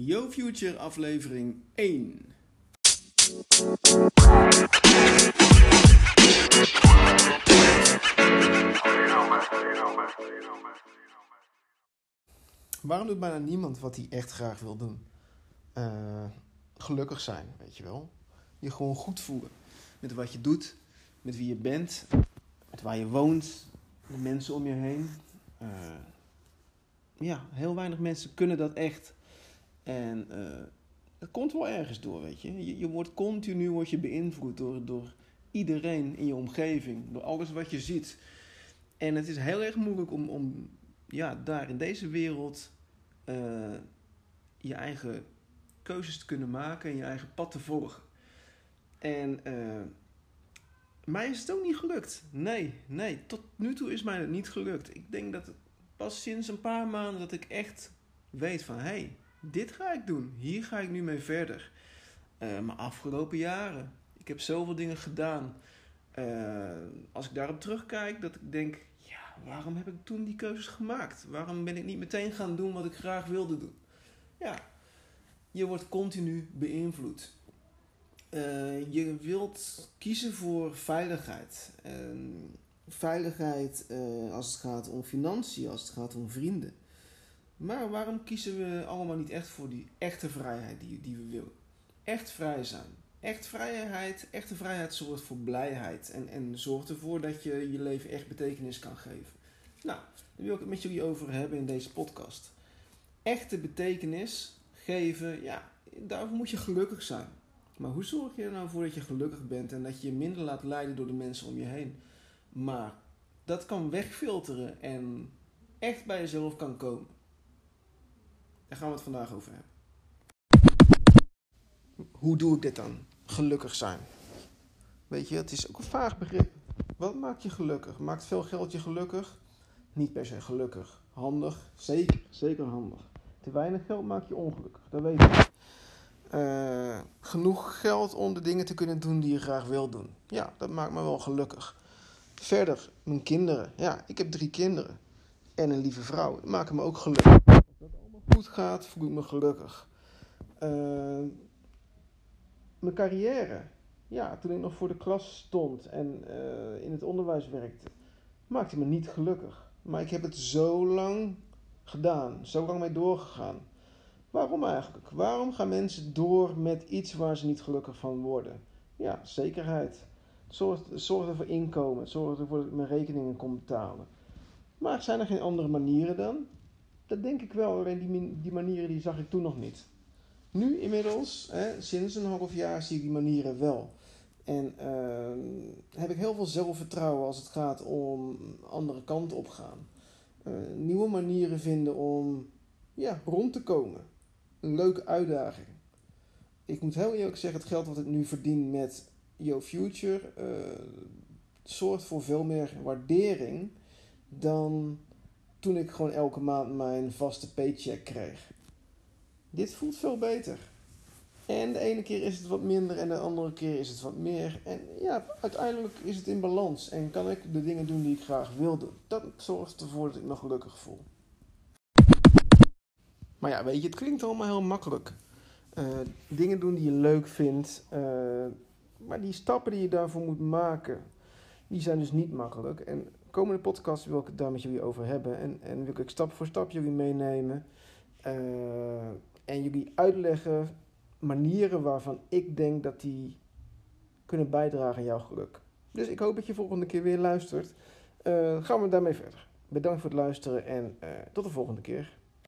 Yo Future aflevering 1. Waarom doet bijna niemand wat hij echt graag wil doen? Eh, gelukkig zijn, weet je wel. Je gewoon goed voelen met wat je doet, met wie je bent, met waar je woont, de mensen om je heen. Eh, ja, heel weinig mensen kunnen dat echt. En uh, dat komt wel ergens door, weet je. Je, je wordt continu wordt je beïnvloed door, door iedereen in je omgeving, door alles wat je ziet. En het is heel erg moeilijk om, om ja, daar in deze wereld uh, je eigen keuzes te kunnen maken en je eigen pad te volgen. En uh, mij is het ook niet gelukt. Nee, nee, tot nu toe is mij het niet gelukt. Ik denk dat pas sinds een paar maanden dat ik echt weet van hé, hey, dit ga ik doen. Hier ga ik nu mee verder. Uh, maar afgelopen jaren, ik heb zoveel dingen gedaan. Uh, als ik daarop terugkijk, dat ik denk, ja, waarom heb ik toen die keuzes gemaakt? Waarom ben ik niet meteen gaan doen wat ik graag wilde doen? Ja, je wordt continu beïnvloed. Uh, je wilt kiezen voor veiligheid. veiligheid als het gaat om financiën, als het gaat om vrienden. Maar waarom kiezen we allemaal niet echt voor die echte vrijheid die, die we willen? Echt vrij zijn. Echt vrijheid, echte vrijheid zorgt voor blijheid en, en zorgt ervoor dat je je leven echt betekenis kan geven. Nou, daar wil ik het met jullie over hebben in deze podcast. Echte betekenis geven, ja, daarvoor moet je gelukkig zijn. Maar hoe zorg je er nou voor dat je gelukkig bent en dat je je minder laat leiden door de mensen om je heen? Maar dat kan wegfilteren en echt bij jezelf kan komen. Daar gaan we het vandaag over hebben. Hoe doe ik dit dan? Gelukkig zijn. Weet je, het is ook een vaag begrip. Wat maakt je gelukkig? Maakt veel geld je gelukkig? Niet per se gelukkig. Handig? Zeker, zeker handig. Te weinig geld maakt je ongelukkig, dat weet ik. Uh, genoeg geld om de dingen te kunnen doen die je graag wil doen. Ja, dat maakt me wel gelukkig. Verder, mijn kinderen. Ja, ik heb drie kinderen. En een lieve vrouw. Die maken me ook gelukkig. Goed gaat, voel ik me gelukkig. Uh, mijn carrière. Ja, toen ik nog voor de klas stond en uh, in het onderwijs werkte, maakte me niet gelukkig. Maar ik heb het zo lang gedaan, zo lang mee doorgegaan. Waarom eigenlijk? Waarom gaan mensen door met iets waar ze niet gelukkig van worden? Ja, zekerheid. Zorg, zorg ervoor inkomen. Zorg ervoor dat ik mijn rekeningen kon betalen. Maar zijn er geen andere manieren dan? Dat denk ik wel, alleen die, die manieren die zag ik toen nog niet. Nu inmiddels, hè, sinds een half jaar, zie ik die manieren wel. En uh, heb ik heel veel zelfvertrouwen als het gaat om andere kanten op gaan. Uh, nieuwe manieren vinden om ja, rond te komen. Een leuke uitdaging. Ik moet heel eerlijk zeggen, het geld wat ik nu verdien met Yo Future uh, zorgt voor veel meer waardering dan toen ik gewoon elke maand mijn vaste paycheck kreeg. Dit voelt veel beter. En de ene keer is het wat minder en de andere keer is het wat meer. En ja, uiteindelijk is het in balans en kan ik de dingen doen die ik graag wil doen. Dat zorgt ervoor dat ik me gelukkig voel. Maar ja, weet je, het klinkt allemaal heel makkelijk. Uh, dingen doen die je leuk vindt. Uh, maar die stappen die je daarvoor moet maken, die zijn dus niet makkelijk. En komende podcast wil ik het daar met jullie over hebben. En, en wil ik stap voor stap jullie meenemen. Uh, en jullie uitleggen manieren waarvan ik denk dat die kunnen bijdragen aan jouw geluk. Dus ik hoop dat je volgende keer weer luistert. Uh, gaan we daarmee verder. Bedankt voor het luisteren en uh, tot de volgende keer.